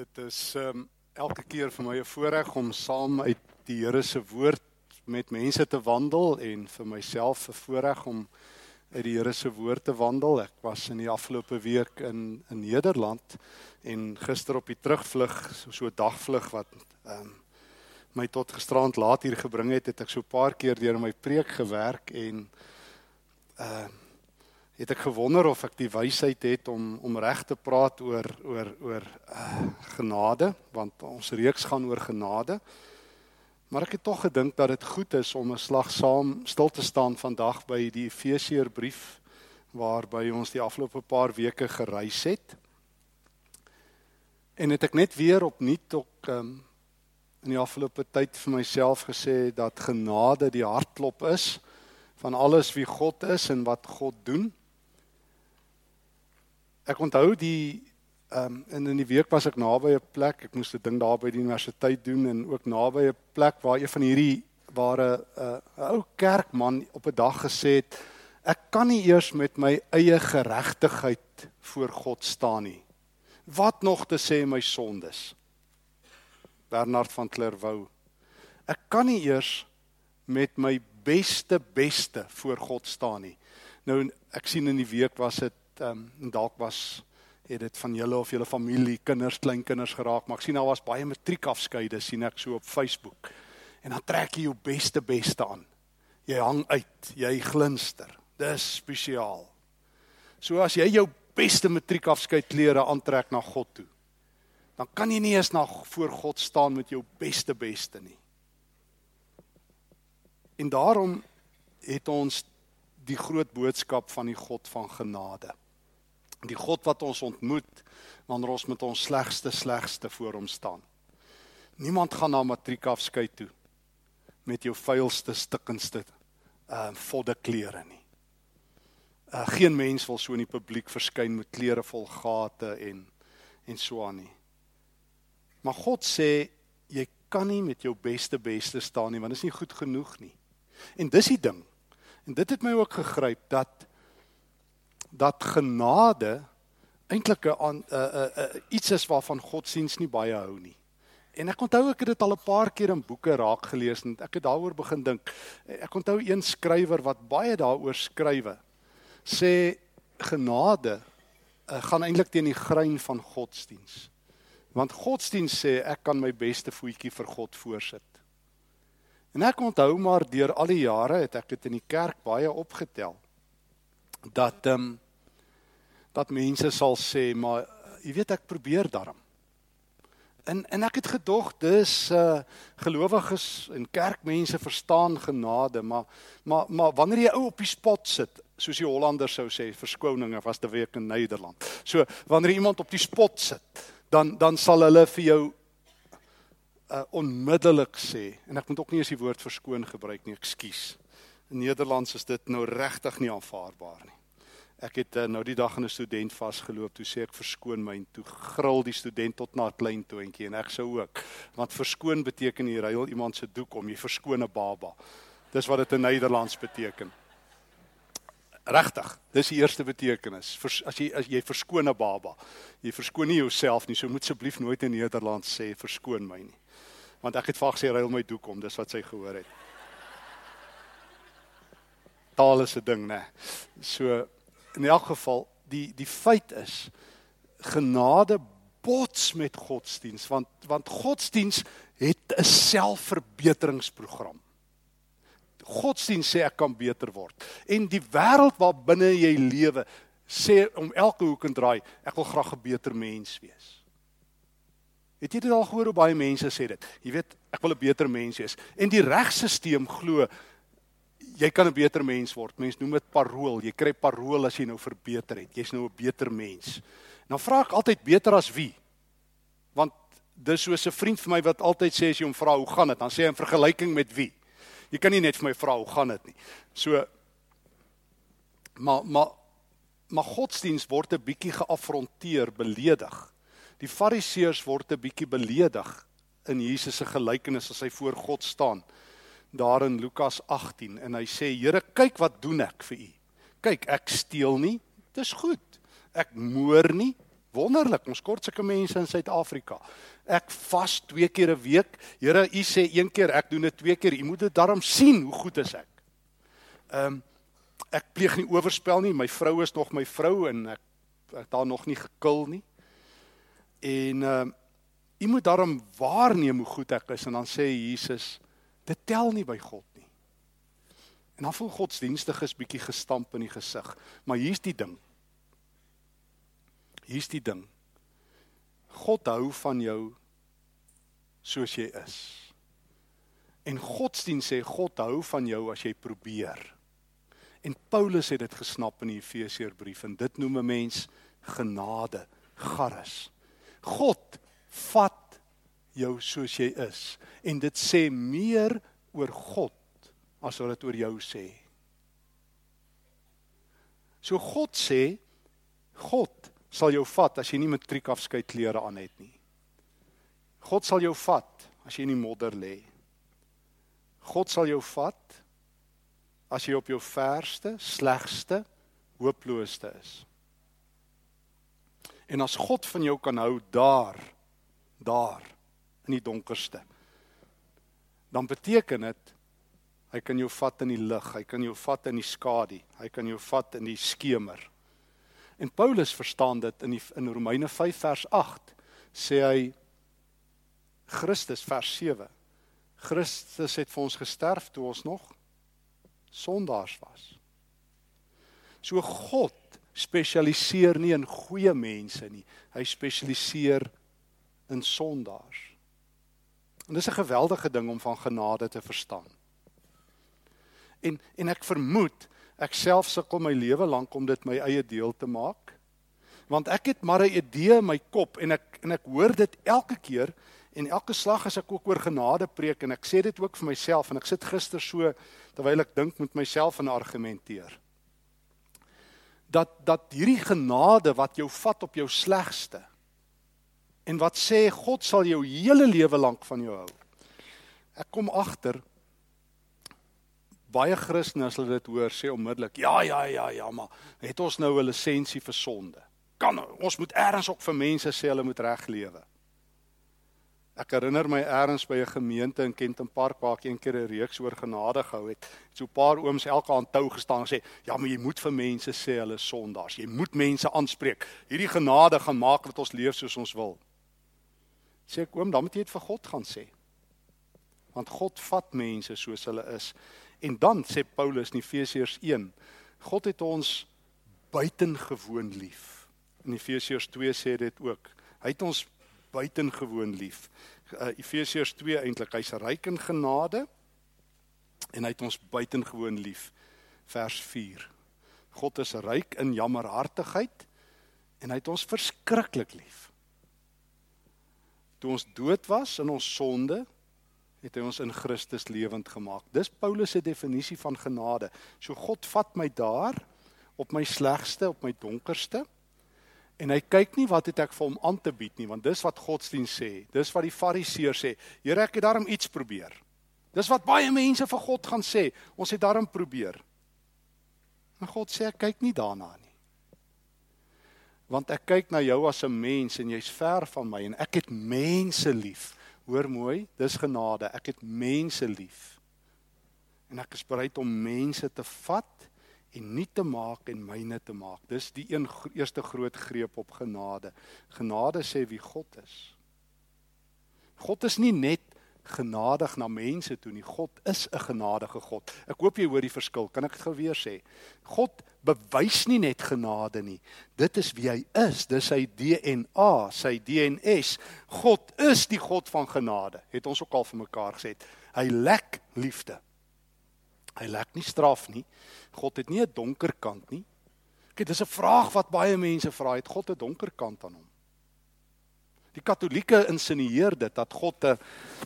dit is um, elke keer vir my 'n voorreg om saam uit die Here se woord met mense te wandel en vir myself 'n voorreg om uit die Here se woord te wandel. Ek was in die afgelope week in in Nederland en gister op die terugvlug, so 'n so dagvlug wat ehm um, my tot gisterand laat hier gebring het, het ek so 'n paar keer deur my preek gewerk en ehm uh, het ek gewonder of ek die wysheid het om om reg te praat oor oor oor uh, genade want ons reeks gaan oor genade. Maar ek het tog gedink dat dit goed is om 'n slag saam stil te staan vandag by die Efesiërbrief waarby ons die afgelope paar weke gereis het. En het ek net weer opnuut ook um, in die afgelope tyd vir myself gesê dat genade die hartklop is van alles wie God is en wat God doen. Ek onthou die ehm um, in in die week was ek naby 'n plek. Ek moes 'n ding daar by die universiteit doen en ook naby 'n plek waar een van hierdie ware 'n uh, ou kerkman op 'n dag gesê het ek kan nie eers met my eie geregtigheid voor God staan nie. Wat nog te sê my sondes? Bernard van Clairvaux. Ek kan nie eers met my beste beste voor God staan nie. Nou ek sien in die week was dit ehm um, dalk was het dit van julle of julle familie, kinders, kleinkinders geraak, maar ek sien daar was baie matriekafskeide sien ek so op Facebook. En dan trek jy jou beste beste aan. Jy hang uit, jy glinster. Dis spesiaal. So as jy jou beste matriekafskeid klere aantrek na God toe, dan kan jy nie eens na voor God staan met jou beste beste nie. En daarom het ons die groot boodskap van die God van genade die God wat ons ontmoet wanneer ons met ons slegste slegste voor hom staan. Niemand gaan na matriekafskeid toe met jou vuilste stikkendste uh vodde klere nie. Uh geen mens wil so in die publiek verskyn met klere vol gate en en so aan nie. Maar God sê jy kan nie met jou beste beste staan nie want dit is nie goed genoeg nie. En dis die ding. En dit het my ook gegryp dat dat genade eintlik 'n uh, uh, uh, iets is waarvan God siens nie baie hou nie. En ek onthou ek het dit al 'n paar keer in boeke raak gelees en ek het daaroor begin dink. Ek onthou een skrywer wat baie daaroor skrywe sê genade uh, gaan eintlik teen die grein van godsdiens. Want godsdiens sê ek kan my beste voetjie vir God voorsit. En ek onthou maar deur al die jare het ek dit in die kerk baie opgetel dat ehm um, dat mense sal sê maar jy weet ek probeer daarom. En en ek het gedog dis uh gelowiges en kerkmense verstaan genade maar maar maar wanneer jy ou op die spot sit soos die Hollanders sou sê verskoninge was te week in Nederland. So wanneer iemand op die spot sit dan dan sal hulle vir jou uh onmiddellik sê en ek moet ook nie eens die woord verskoon gebruik nie, ekskuus. In Nederlands is dit nou regtig nie aanvaarbaar nie. Ek het uh, nou die dag in 'n student vasgeloop, toe sê ek verskoon my en toe gril die student tot na 'n klein toentjie en ek sou ook. Want verskoon beteken jy ruil iemand se doek om, jy verskoon 'n baba. Dis wat dit in Nederlands beteken. Regtig, dis die eerste betekenis. Vers, as jy as jy verskoon 'n baba, jy verskoon nie jouself nie, so moet asseblief nooit in Nederlands sê verskoon my nie. Want ek het vir gesê ruil my doek om, dis wat sy gehoor het taal is 'n ding, né? So in elk geval, die die feit is genade bots met godsdiens want want godsdiens het 'n selfverbeteringsprogram. Godsdiens sê ek kan beter word. En die wêreld waar binne jy lewe sê om elke hoek en draai, ek wil graag 'n beter mens wees. Het jy dit al gehoor hoe baie mense sê dit? Jy weet, ek wil 'n beter mens wees. En die regstelsel glo jy kan 'n beter mens word. Mense noem dit parool. Jy kry parool as jy nou verbeter het. Jy's nou 'n beter mens. Nou vra ek altyd beter as wie? Want dis soos 'n vriend vir my wat altyd sê as jy hom vra hoe gaan dit, dan sê hy in vergelyking met wie? Jy kan nie net vir my vra hoe gaan dit nie. So maar maar maar godsdiens word 'n bietjie geafronteer, beledig. Die fariseërs word 'n bietjie beledig in Jesus se gelykenis as hy voor God staan daar in Lukas 18 en hy sê Here kyk wat doen ek vir u kyk ek steel nie dis goed ek moor nie Wonderlik, ons kort sulke mense in Suid-Afrika. Ek vas twee keer 'n week. Here, u sê een keer, ek doen dit twee keer. U moet dit daarom sien hoe goed is ek. Ehm um, ek pleeg nie oorspel nie. My vrou is nog my vrou en ek ek daar nog nie gekil nie. En ehm um, u moet daarom waarneem hoe goed ek is en dan sê Jesus, dit tel nie by God nie. En dan voel godsdienstiges bietjie gestamp in die gesig. Maar hier's die ding. Hier's die ding. God hou van jou soos jy is. En godsdienst sê God hou van jou as jy probeer. En Paulus het dit gesnap in die Efesiërbrief en dit noem 'n mens genade, charis. God vat jou soos jy is en dit sê meer oor God as wat dit oor jou sê. So God sê God sal jou vat as jy nie matriekafskeid klere aan het nie. God sal jou vat as jy in die modder lê. God sal jou vat as jy op jou verste, slegste, hooplooste is. En as God van jou kan hou daar, daar in die donkerste, dan beteken dit hy kan jou vat in die lig, hy kan jou vat in die skadu, hy kan jou vat in die skemer. En Paulus verstaan dit in die, in Romeine 5 vers 8 sê hy Christus vers 7 Christus het vir ons gesterf toe ons nog sondaars was. So God spesialiseer nie in goeie mense nie. Hy spesialiseer in sondaars. En dis 'n geweldige ding om van genade te verstaan. En en ek vermoed Ek self sukkel my lewe lank om dit my eie deel te maak. Want ek het maar 'n idee in my kop en ek en ek hoor dit elke keer en elke slag as ek ook oor genade preek en ek sê dit ook vir myself en ek sit gister so terwyl ek dink met myself en argumenteer. Dat dat hierdie genade wat jou vat op jou slegste en wat sê God sal jou hele lewe lank van jou hou. Ek kom agter baie Christene as hulle dit hoor sê onmiddellik ja ja ja ja maar het ons nou 'n lisensie vir sonde? Kan ons moet eers ook vir mense sê hulle moet reg lewe. Ek herinner my eers by 'n gemeente in Kenton Park waar ek een keer 'n reeks oor genade gehou het so 'n paar ooms elke aan tou gestaan sê ja maar jy moet vir mense sê hulle is sondaars. Jy moet mense aanspreek. Hierdie genade gaan maak dat ons leef soos ons wil sê ek oom dan moet jy dit vir God gaan sê want God vat mense soos hulle is En dan sê Paulus in Efesiërs 1, God het ons buitengewoon lief. In Efesiërs 2 sê dit ook. Hy het ons buitengewoon lief. Uh, Efesiërs 2 eintlik, hy's ryk in genade en hy het ons buitengewoon lief. Vers 4. God is ryk in jammerhartigheid en hy het ons verskriklik lief. Toe ons dood was in ons sonde, het hy ons in Christus lewend gemaak. Dis Paulus se definisie van genade. So God vat my daar op my slegste, op my donkerste en hy kyk nie wat het ek vir hom aan te bied nie, want dis wat godsdienst sê. Dis wat die fariseërs sê. Here, ek het daarom iets probeer. Dis wat baie mense vir God gaan sê. Ons het daarom probeer. Maar God sê ek kyk nie daarna nie. Want ek kyk na jou as 'n mens en jy's ver van my en ek het mense lief. Hoor mooi, dis genade. Ek het mense lief. En ek is bereid om mense te vat en nie te maak en myne te maak. Dis die een eerste groot greep op genade. Genade sê wie God is. God is nie net genadig na mense toe nie. God is 'n genadige God. Ek hoop jy hoor die verskil. Kan ek dit gou weer sê? God bewys nie net genade nie. Dit is wie hy is. Dis sy DNA, sy DNS. God is die God van genade. Het ons ook al vir mekaar gesê. Hy lek liefde. Hy lek nie straf nie. God het nie 'n donker kant nie. Kyk, dis 'n vraag wat baie mense vra. Het God 'n donker kant aan hom? Die Katolieke insinieer dit dat God 'n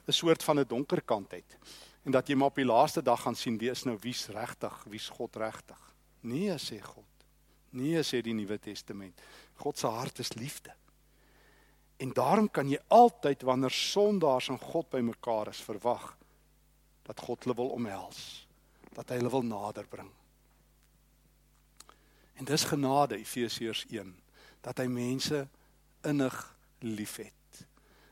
'n soort van 'n donker kant het en dat jy maar op die laaste dag gaan sien wie is nou wie's regtig, wie's God regtig. Nee, sê God. Nee, sê die Nuwe Testament. God se hart is liefde. En daarom kan jy altyd wanneer sondaars en God bymekaar is verwag dat God hulle wil omhels, dat hy hulle wil naderbring. En dis genade Efesiërs 1 dat hy mense innig liefhet.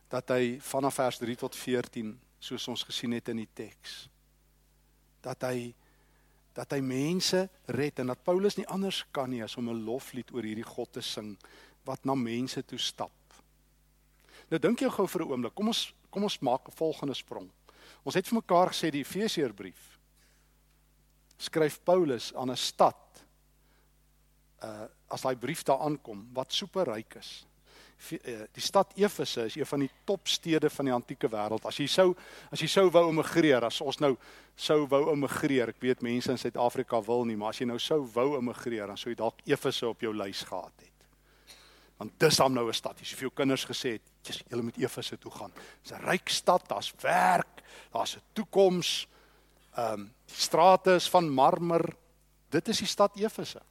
Dat hy vanaf vers 3 tot 14 soos ons gesien het in die teks dat hy dat hy mense red en dat Paulus nie anders kan nie as om 'n loflied oor hierdie God te sing wat na mense toe stap. Nou dink jy gou vir 'n oomblik, kom ons kom ons maak 'n volgende sprong. Ons het vir mekaar gesê die Efesiërbrief skryf Paulus aan 'n stad uh as daai brief daar aankom wat superryk is. Uh, die stad Efese is een van die topstede van die antieke wêreld. As jy sou as jy sou wou immigreer, as ons nou sou wou immigreer, ek weet mense in Suid-Afrika wil nie, maar as jy nou sou wou immigreer, dan sou jy dalk Efese op jou lys gehad het. Want dis dan nou 'n stad. Jy sê vir jou kinders gesê "Jesus, julle moet Efese toe gaan." Dis 'n ryk stad, daar's werk, daar's 'n toekoms. Ehm um, die strate is van marmer. Dit is die stad Efese.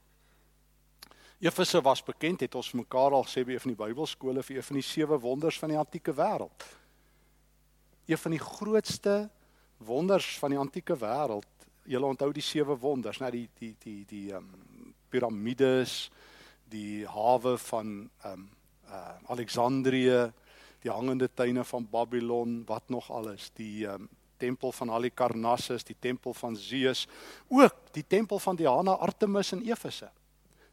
Efese was bekend, het ons mekaar al gesê by een van die Bybelskole vir een van die sewe wonders van die antieke wêreld. Een van die grootste wonders van die antieke wêreld. Julle onthou die sewe wonders, né, die die die die ehm um, piramides, die hawe van ehm um, uh Alexandrië, die hangende tuine van Babylon, wat nog alles, die ehm um, tempel van Halikarnassus, die tempel van Zeus, ook die tempel van Diana Artemis in Efese.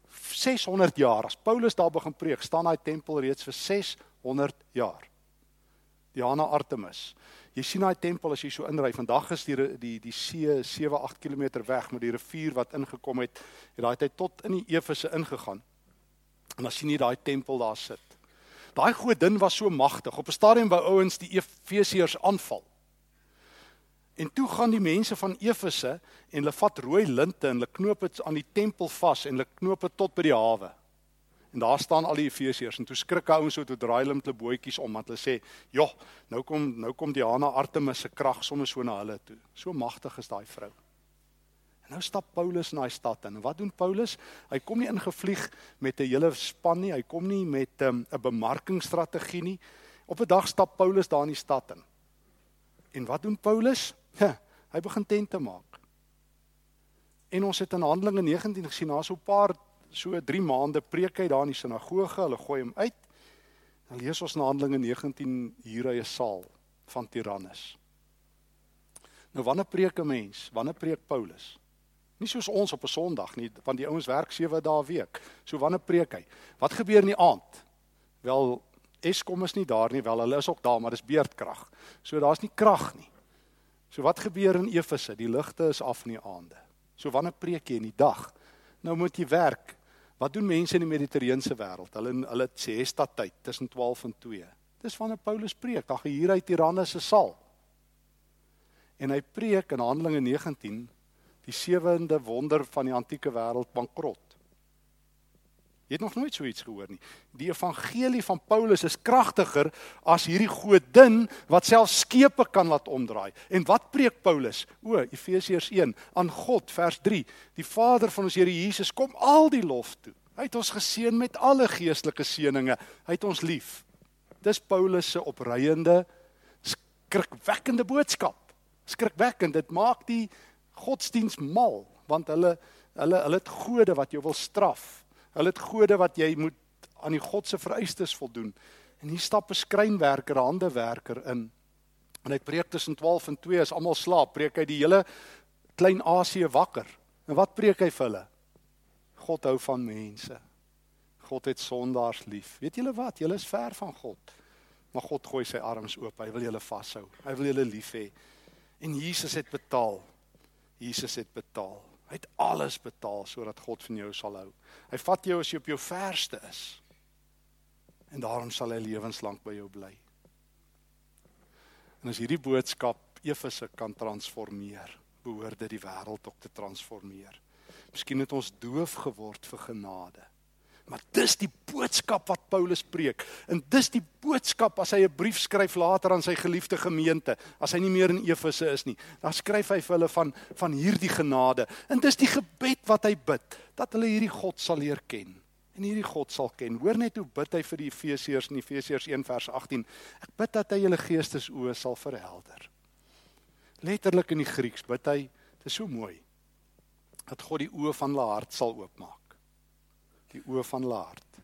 600 jaar as Paulus daar begin preek, staan daai tempel reeds vir 600 jaar. Diana Artemis. Jy sien daai tempel as jy so inry. Vandag is die die die see 7 8 km weg met die rivier wat ingekom het. Het daai tyd tot in die Efese ingegaan. En dan sien jy daai tempel daar sit. Daai godin was so magtig. Op 'n stadium wou ouens die Efesiërs aanval. En toe gaan die mense van Efese en hulle vat rooi linte en hulle knoop dit aan die tempel vas en hulle knoop dit tot by die hawe. En daar staan al die Efesiërs en toe skrik ouens so toe draai hulle met hulle bootjies om want hulle sê, "Joh, nou kom nou kom Diana Artemis se krag sommer so na hulle toe." So magtig is daai vrou. Nou stap Paulus na die stad in. En wat doen Paulus? Hy kom nie ingevlieg met 'n hele span nie. Hy kom nie met ehm, 'n um, bemarkingsstrategie nie. Op 'n dag stap Paulus daar in die stad in. En wat doen Paulus? Ja, hy begin tente maak. En ons het in Handelinge 19 gesien, na so 'n paar so 3 maande preek hy daar in die sinagoge. Hulle gooi hom uit. Dan lees ons in Handelinge 19 hier hy 'n saal van Tyrannus. Nou wanneer preek 'n mens? Wanneer preek Paulus? Nie soos ons op 'n Sondag nie, want die ouens werk 7 dae week. So wanneer preek hy? Wat gebeur in die aand? Wel Eskom is nie daar nie, wel hulle is ook daar, maar dis beerdkrag. So daar's nie krag nie. So wat gebeur in Efese? Die ligte is af in die aande. So wanneer preek jy in die dag? Nou moet jy werk. Wat doen mense in die Mediterrane wêreld? Hulle hulle sê stad tyd tussen 12 en 2. Dis wanneer Paulus preek, dan hier uit Tyrannus se saal. En hy preek in Handelinge 19 die sewende wonder van die antieke wêreld bankrot. Jy het nog nooit so iets gehoor nie. Die evangelie van Paulus is kragtiger as hierdie godin wat self skepe kan laat omdraai. En wat preek Paulus? O, Efesiërs 1 aan God vers 3. Die Vader van ons Here Jesus kom al die lof toe. Hy het ons geseën met alle geestelike seënings. Hy het ons lief. Dis Paulus se opreiende skrikwekkende boodskap. Skrikwekkend. Dit maak die godsdiens mal want hulle hulle hulle het gode wat jou wil straf. Hulle het gode wat jy moet aan die God se vereistes voldoen. En hier stap 'n skrynwerker, handewerker in. En hy preek tussen 12 en 2 as almal slaap, preek hy die hele klein Asië wakker. En wat preek hy vir hulle? God hou van mense. God het sondaars lief. Weet julle wat? Julle is ver van God. Maar God gooi sy arms oop. Hy wil julle vashou. Hy wil julle lief hê. En Jesus het betaal. Jesus het betaal. Hy het alles betaal sodat God van jou sal hou. Hy vat jou as jy op jou verste is. En daarom sal hy lewenslank by jou bly. En as hierdie boodskap Efese kan transformeer, behoort dit die wêreld ook te transformeer. Miskien het ons doof geword vir genade. Maar dis die boodskap wat Paulus preek. En dis die boodskap as hy 'n brief skryf later aan sy geliefde gemeente, as hy nie meer in Efese is nie. Dan skryf hy vir hulle van van hierdie genade. En dis die gebed wat hy bid, dat hulle hierdie God sal leer ken. En hierdie God sal ken. Hoor net hoe bid hy vir die Efesiërs in Efesiërs 1 vers 18. Ek bid dat hy julle geestesoë sal verhelder. Letterlik in die Grieks bid hy, dit is so mooi. Dat God die oë van hulle hart sal oopmaak die oë van hulle hart.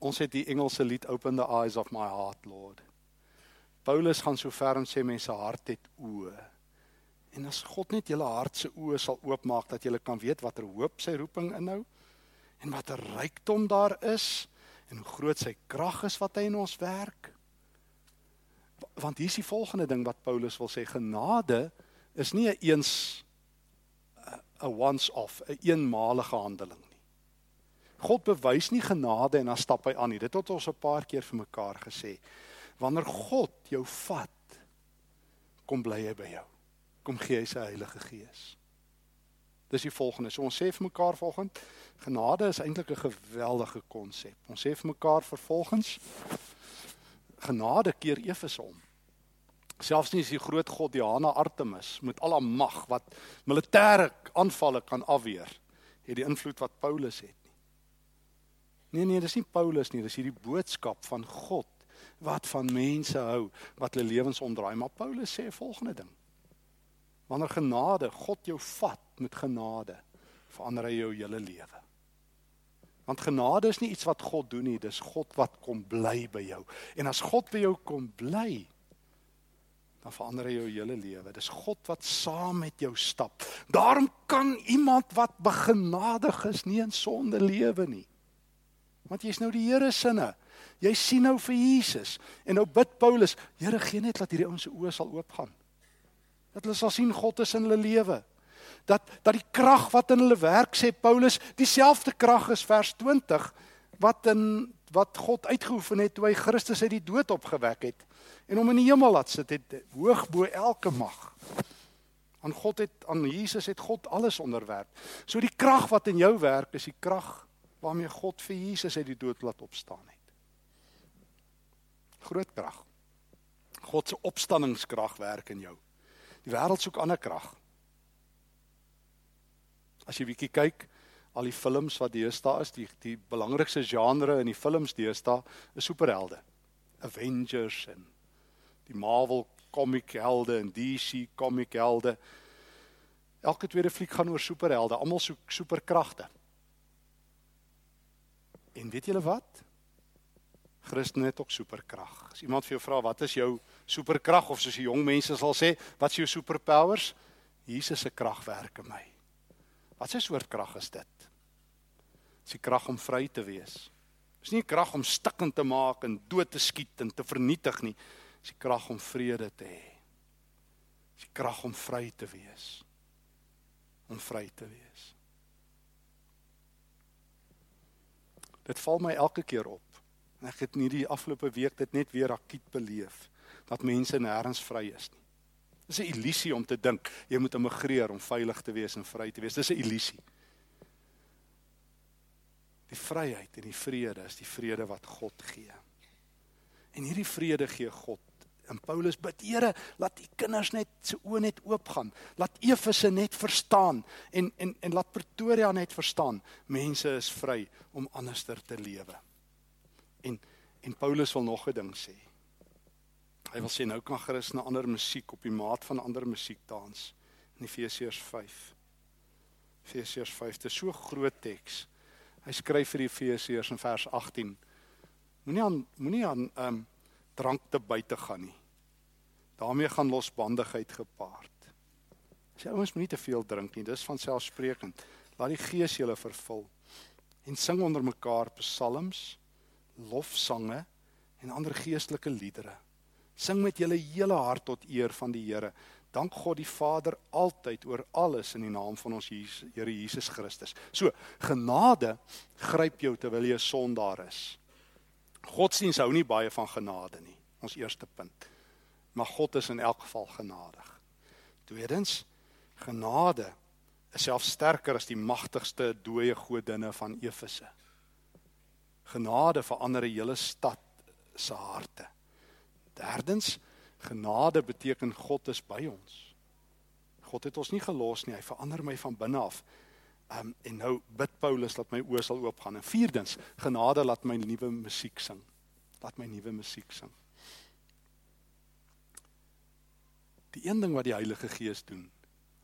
Ons het die Engelse lied Open the eyes of my heart, Lord. Paulus gaan so ver en sê mense hart het oë. En as God net julle hart se oë sal oopmaak dat julle kan weet watter hoop sy roeping inhou en watter rykdom daar is en hoe groot sy krag is wat hy in ons werk. Want hier is die volgende ding wat Paulus wil sê, genade is nie 'n eens 'n once off, 'n eenmalige handeling. God bewys nie genade en dan stap hy aan nie. Dit het ons 'n paar keer vir mekaar gesê. Wanneer God jou vat, kom bly hy by jou. Kom gee hy sy Heilige Gees. Dis die volgende. So ons sê vir mekaar volgens genade is eintlik 'n geweldige konsep. Ons sê vir mekaar vervolgens genade keer efes om. Selfs nie is die groot god Diana Artemis met al haar mag wat militêre aanvalle kan afweer, het die invloed wat Paulus het. Nee nee, dis nie Paulus nie, dis hierdie boodskap van God wat van mense hou, wat hulle lewens omdraai, maar Paulus sê volgende ding. Wanneer genade God jou vat met genade, verander hy jou hele lewe. Want genade is nie iets wat God doen nie, dis God wat kom bly by jou. En as God by jou kom bly, dan verander hy jou hele lewe. Dis God wat saam met jou stap. Daarom kan iemand wat begenadig is nie in sonde lewe nie. Want jy's nou die Here sinne. Jy sien nou vir Jesus en nou bid Paulus, Here gee net dat hierdie ouens se oë sal oopgaan dat hulle sal sien God is in hulle lewe. Dat dat die krag wat in hulle werk sê Paulus, dieselfde krag is vers 20 wat in wat God uitgeoefen het toe hy Christus uit die dood opgewek het en hom in die hemel laat sit het hoog bo elke mag. Aan God het aan Jesus het God alles onderwerp. So die krag wat in jou werk is die krag waarmee God vir Jesus uit die dood laat opstaan het. Groot krag. God se opstanningskrag werk in jou. Die wêreld soek ander krag. As jy bietjie kyk, al die films wat deesdae is, die die belangrikste genre in die films deesdae is superhelde. Avengers en die Marvel comic helde en DC comic helde. Elke tweede fliek gaan oor superhelde, almal soek superkragte. En weet julle wat? Christen het ook superkrag. As iemand vir jou vra wat is jou superkrag of soos die jong mense sal sê, wat is jou superpowers? Jesus se krag werk in my. Wat 'n soort krag is dit? Dis die krag om vry te wees. Dis nie 'n krag om stikkend te maak en dood te skiet en te vernietig nie. Dis die krag om vrede te hê. Dis die krag om vry te wees. Om vry te wees. Dit val my elke keer op. En ek het nie die afgelope week dit net weer akut beleef dat mense nêrens vry is nie. Dis 'n illusie om te dink jy moet immigreer om veilig te wees en vry te wees. Dis 'n illusie. Die vryheid en die vrede is die vrede wat God gee. En hierdie vrede gee God. En Paulus bid, Here, laat die kinders net se oë net oopgaan. Laat Efese net verstaan en en en laat Pretoria net verstaan. Mense is vry om anderster te lewe. En en Paulus wil nog 'n ding sê. Hy wil sê nou kan Christene ander musiek op die maat van ander musiek dans in Efesiërs 5. Efesiërs 5, dit is so groot teks. Hy skryf vir die Efesiërs in vers 18. Moenie aan moenie aan ehm um, drank te buite gaan nie. Daarmee gaan losbandigheid gepaard. As jy ouens moenie te veel drink nie, dis van selfsprekend. Laat die Gees julle vervul en sing onder mekaar psalms lofsange en ander geestelike liedere. Sing met julle hele hart tot eer van die Here. Dank God die Vader altyd oor alles in die naam van ons Jesus, Here Jesus Christus. So, genade gryp jou terwyl jy 'n sondaar is. Godsdiens hou nie baie van genade nie. Ons eerste punt. Maar God is in elk geval genadig. Tweedens, genade is self sterker as die magtigste dooie godinne van Efese. Genade verander 'n hele stad se harte. Derdens, genade beteken God is by ons. God het ons nie gelos nie, hy verander my van binne af. Um, en nou bid Paulus dat my oë sal oopgaan. En vierdens, genade laat my nuwe musiek sing. Laat my nuwe musiek sing. Die een ding wat die Heilige Gees doen,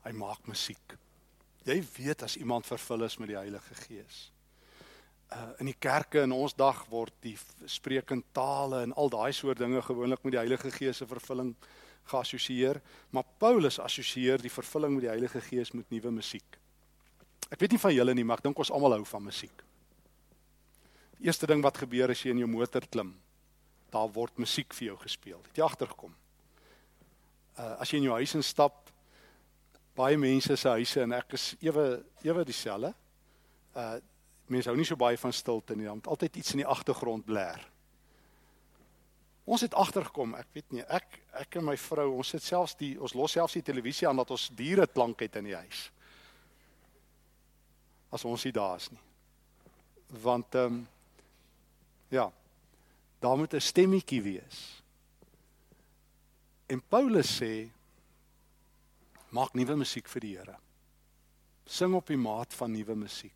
hy maak musiek. Jy weet as iemand vervul is met die Heilige Gees uh in die kerke in ons dag word die spreekend tale en al daai soort dinge gewoonlik met die Heilige Gees se vervulling geassosieer, maar Paulus assosieer die vervulling met die Heilige Gees met nuwe musiek. Ek weet nie van julle nie, maar ek dink ons almal hou van musiek. Die eerste ding wat gebeur as jy in jou motor klim, daar word musiek vir jou gespeel. Het jy agtergekom? Uh as jy in jou huis instap, baie mense se huise en ek is ewe ewe dieselfde. Uh mense hou nie so baie van stilte nie, want altyd iets in die agtergrond blær. Ons het agtergekom, ek weet nie, ek ek en my vrou, ons sit selfs die ons los selfs die televisie aan dat ons diere klank het in die huis. As ons nie daar is nie. Want ehm um, ja, daar moet 'n stemmetjie wees. En Paulus sê maak nuwe musiek vir die Here. Sing op die maat van nuwe musiek.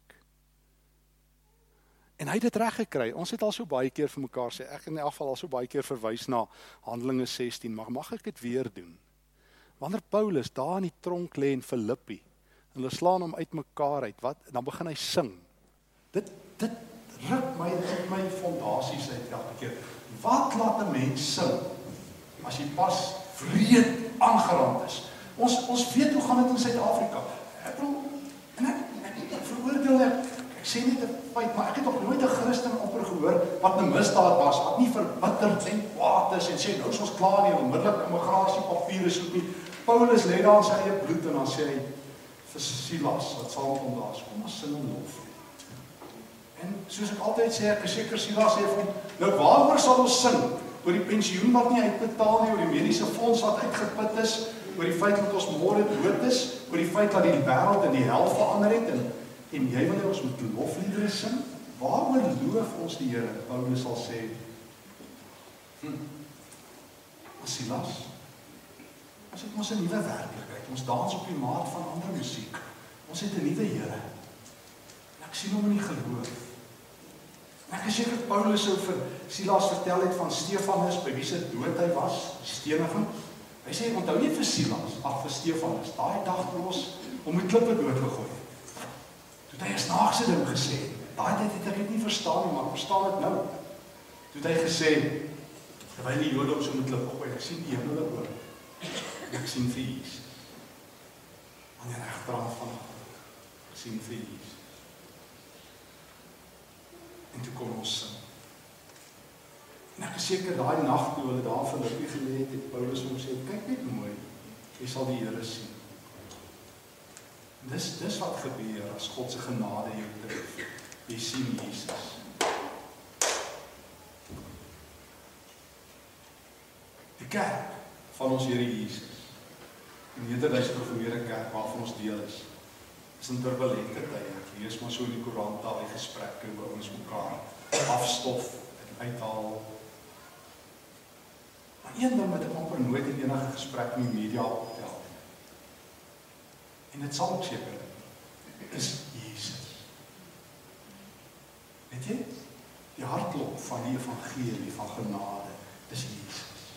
En hy het dit reg gekry. Ons het al so baie keer vir mekaar sê, ek in elk geval al so baie keer verwys na Handelinge 16, maar mag ek dit weer doen? Wanneer Paulus daar in die tronk lê in Filippi, en hulle slaan hom uitmekaar uit, wat dan begin hy sing. Dit dit ruk my uit my fondasies uit elke keer. Wat laat 'n mens sing as jy pas vreed aangeraak is? Ons ons weet hoe gaan dit in Suid-Afrika. Ek bedoel en ek ek, ek veroordeel ek Ek sê net 'n feit, maar ek het nog nooit 'n Christen opper gehoor wat 'n misdaad was, wat nie verbitterd en kwaad is en sê nou is ons klaar nie, onmiddellik immigrasie papiere soek nie. Paulus lê daar sy eie bloed en dan sê hy vir Silas wat saam met hom daar is, kom ons sing 'n lof. En soos ek altyd sê, ek is seker Silas sê vir hom, nou waaroor sal ons sing? Oor die pensioen wat nie uitbetaal nie, oor die mediese fonds wat uitgeput is, oor die feit dat ons môre dood is, oor die feit dat die wêreld in die hel verander het en En jy wil hê ons moet lofliedere sing? Waaroor loof ons die Here? Paulus sal sê. Hm. Silas. Ons het mos 'n nuwe werklikheid. Ons dans op die maat van ander musiek. Ons het 'n nuwe Here. Ek sien hom in die geloof. Ek is seker Paulus sou vir Silas vertel het van Stefanus by wie se dood hy was, steniging. Hy sê onthou nie vir Silas, ag vir Stefanus, daai dag toe ons hom met klippe doodgegooi Toe hy 'n snaakse ding gesê. Daai tyd het ek dit nie verstaan nie, maar verstaan dit nou. Toe hy gesê terwyl die Jode op so 'n klip gooi, ek sien die hemel oop. Ek sien vir Jesus. Aan die regterkant van ek sien vir Jesus. En toe kom ons sing. En ek is seker daai nag toe hulle daar vir Filippe gelê het, het Paulus hom sê, kyk net mooi. Jy sal die Here sien. Dis dis wat gebeur as God se genade jou tref. Jy sien Jesus. Die kerk van ons Here Jesus. Die Nederduitse gereformeerde kerk waarvan ons deel is. Is in turbulente tye. Ek lees maar so in die koerant daai gesprekke oor ons mekaar afstof en uithaal. Maar een ding wat ek amper nooit in enige gesprek met media optel En dit sal ook seker is Jesus. Weet jy? Die hartklop van die evangelie van genade is Jesus.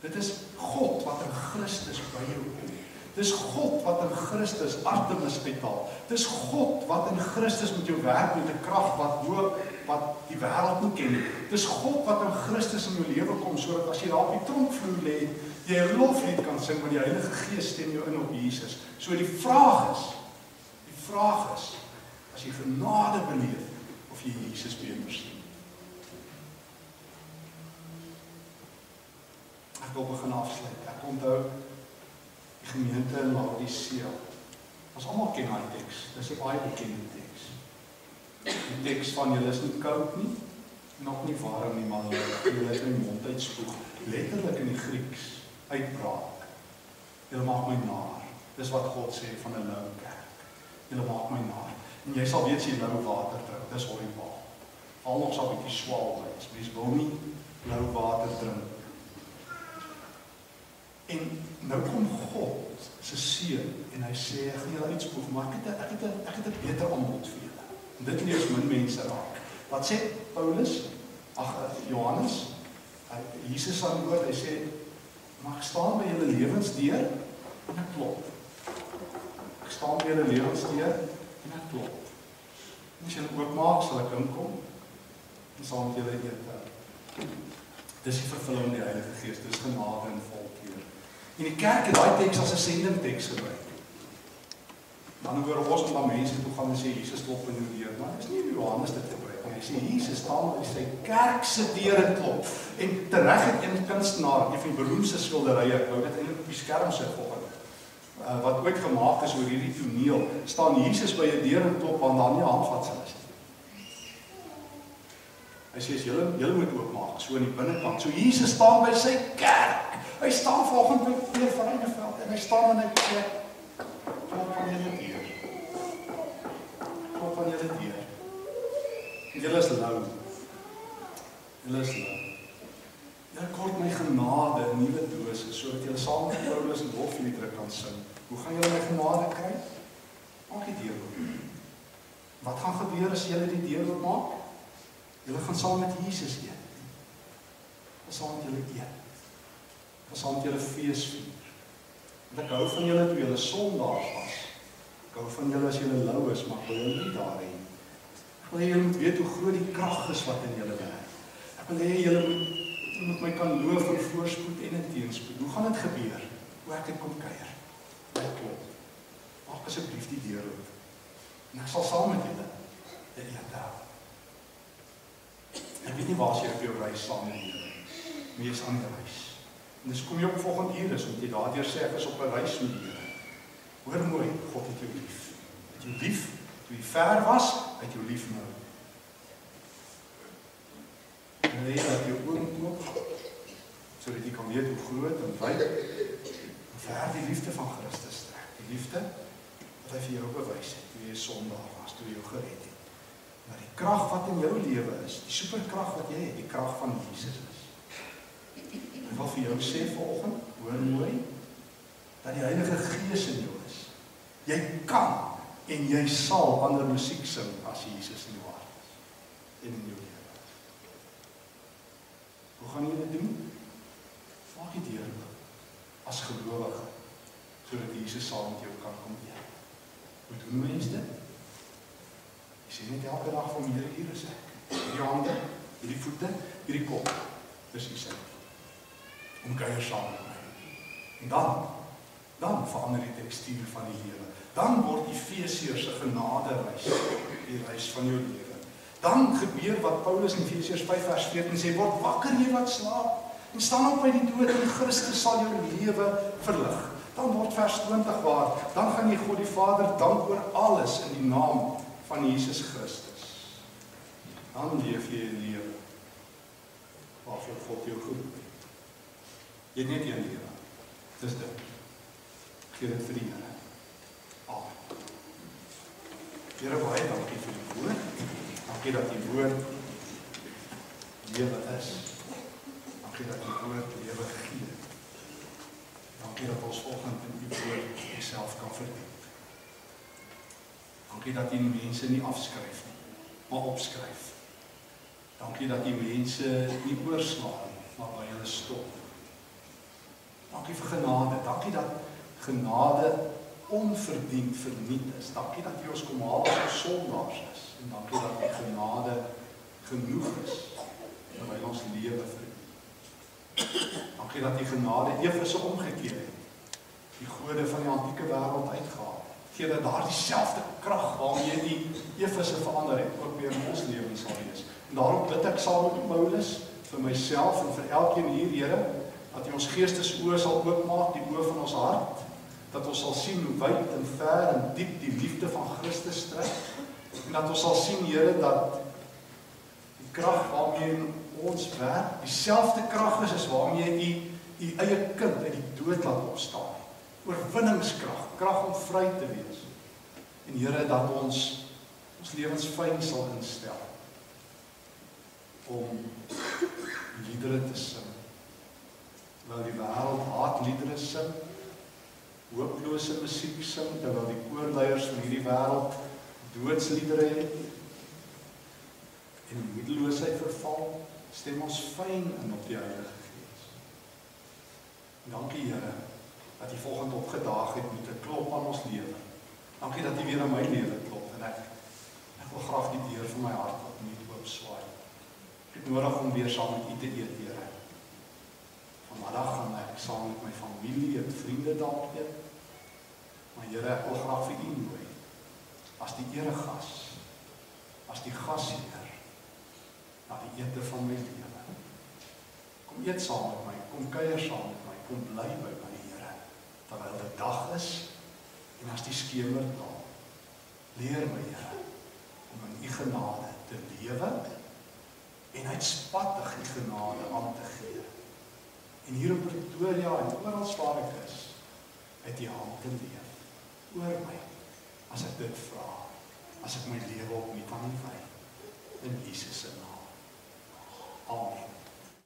Dit is God wat in Christus by jou kom. Dis God wat in Christus Artemis uithaal. Dis God wat in Christus met jou werk met 'n krag wat bo wat die wêreld nie ken nie. Dis God wat in Christus in jou lewe kom sodat as jy daar op die tronkvloer lê, jy 'n loflied kan sing met die Heilige Gees stem jou in op Jesus. So die vraag is, die vraag is as jy genade beleef of jy Jesus beter sien. Ek wil begin afsluit. Ek onthou gemeente in Laodicea. Ons almal ken daai teks. Dis 'n baie bekende teks. Die teks van julle is nie koud nie, nog nie warm nie, maar julle het in mond uitspoeg. Letterlik in die Grieks uitbraak. Julle maak my naar. Dis wat God sê van 'n lou kerk. Julle maak my naar. En jy sal weet as jy lou water drink, dis horribaal. Al ons sal 'n bietjie swaal wees. Mens wil nie lou water drink. En nou kom God se seun en hy sê ek gaan julle uitspoeg, maar ek het ek het ek het 'n beter aanbod vir julle. En dit lees min mense raak. Wat sê Paulus? Ag Johannes. Hy Jesus antwoord, hy sê ek staan by julle lewens deur en ek klop. Ek staan by julle lewens deur en ek klop. As julle oopmaak, sal ek inkom. En saam met julle eet. Dis die vervulling van die Heilige Gees. Dis genade en volkeur. En die kerk het daai teks as 'n sendingteks gebruik. Dan hoor ons dan mense toe gaan en sê Jesus klop in jou deur, maar dis nie Johannes dit gebruik nie. Hy sê Jesus staan by sy kerk se deur en klop. En tereg het een kunstenaar, een van die beroemdste skilderye, wou dit eintlik op die skerm sit volgende. Uh, wat ooit gemaak is oor hierdie toneel, staan Jesus by 'n deur en klop aan dan nie handvat sy is. Hy sê as julle julle moet oopmaak so in die binnekant. So Jesus staan by sy kerk. Hy staan volgens by Peer van Reineveld en hy staan en hy sê kom van julle deur. Kom van julle deur. Julle is lou. Julle is lou. Ja, kort my genade in nuwe dose sodat julle saam met Paulus en Hofliedere kan sing. Hoe gaan julle my genade kry? Maak die deur oop. Wat gaan gebeur as julle die deur oopmaak? Julle gaan saam met Jesus eet. Ons saam met julle eet. Ons saam met julle fees vier. Want ek hou van julle toe julle sondaars was. Ek hou van julle as julle lou is, maar wil julle nie daar hê nie. Ek wil hê julle moet weet hoe groot die krag is wat in julle werk. Ek wil hê julle moet moet my kan loof in voorspoed en in teenspoed. Hoe gaan dit gebeur? Hoe ek dit kom kuier. Net klop. Maak asseblief die deur oop. En ek sal saam met julle dit eet. Ek weet nie waar jy op jou reis saam met Here nie. Maar jy's aan die reis. En dis kom jy op volgende uur is om jy daardeur sê ek is op 'n reis met die Here. Hoor mooi, God het jou lief. Het jou lief toe jy ver was, het jou lief nou. En jy het jou oë oop sodat jy kan weet hoe groot en wyd en ver die liefde van Christus strek. Die liefde wat hy vir jou bewys het toe jy sondaar was, toe jy gered het. Maar die krag wat in jou lewe is, die superkrag wat jy het, die krag van Jesus is. Ek wil vir jou sê vanoggend, hoor mooi, dat die Heilige Gees in jou is. Jy kan en jy sal ander musiek sing as Jesus in jou hart is en in jou lewe. Hoe gaan jy dit doen? Maak dit deur as gelowige sodat Jesus saam met jou kan kom eet. Hoe doen mense dit? Sien net elke dag Here hier is ek. Hierdie hande, hierdie voete, hierdie kop. Dis u sin. Om kuier saam met my. En dan dan verander die tekstuur van die lewe. Dan word Efesiërs se genade reis, die reis van jou lewe. Dan gebeur wat Paulus in Efesiërs 5 vers 14 sê, word wakker jy wat slaap en staan op uit die dood en Christus sal jou lewe verlig. Dan word vers 20 waar, dan gaan jy God die Vader dank oor alles in die naam van Jesus Christus. Dan leef jy 'n lewe waarvoor God jou geroep het. Jy het net een lewe. Dis dit. Gee dit vir die Here. Amen. Here baie dankie vir die woord. Dankie dat die woord lewe is. Dankie dat die woord lewe gee. Dankie dat ons vanoggend in die woord self kan verdiep. Dankie dat U mense nie afskryf nie, maar opskryf. Dankie dat U mense nie oorslaan nie, maar by hulle stop. Dankie vir genade. Dankie dat genade onverdiend verniet is. Dankie dat U ons kom haal as ons sondaars is en dankie dat U genade genoeg is in ons lewe vir Dankie dat U genade effe omgekeer het. Die gode van die antieke wêreld uitgehaal gee dat daar dieselfde krag waarmee die Efese verander het ook weer in ons lewens sal wees. En daarom bid ek saam met Paulus vir myself en vir elkeen hier, Here, dat U ons geestesoë sal oopmaak, die oë van ons hart, dat ons sal sien hoe wyd en ver en diep die liefde van Christus strek en dat ons sal sien, Here, dat die krag waarmee ons werk, dieselfde krag is as waarmee U U eie kind uit die dood laat opstaan oorwinningskrag, krag om vry te wees. En Here dat ons ons lewens fyn sal instel om liedere te sing. Terwyl die wêreld haatliedere sing, hooplose musiek sing, terwyl die koorleiers van hierdie wêreld doodsliedere het en moedeloosheid verval, stem ons fyn in op die Heilige Gees. Dankie Here dat U volgende opgedaag het met 'n klop aan ons lewe. Dankie dat U weer in my lewe klop en ek ek wil graag die deur van my hart opnuut oop swaai. Ek het nodig om weer saam met U te eet, Here. Vanmiddag gaan ek saam met my familie en vriende dalk eet. Maar Here, ek wil graag vir U nooi as die eregas, as die gasheer na die ete van my lewe. Kom eet saam met my, kom kuier saam met my, kom bly by my terwyl dit dag is en as die skemer daal. Leer my Here om in U genade te lewe en uitspattig U genade aan te gee. En hier in Pretoria en oral waar ek is, uit U hand te leef oor my as ek dit vra as ek my lewe op nie kan wy in Jesus se naam. Amen.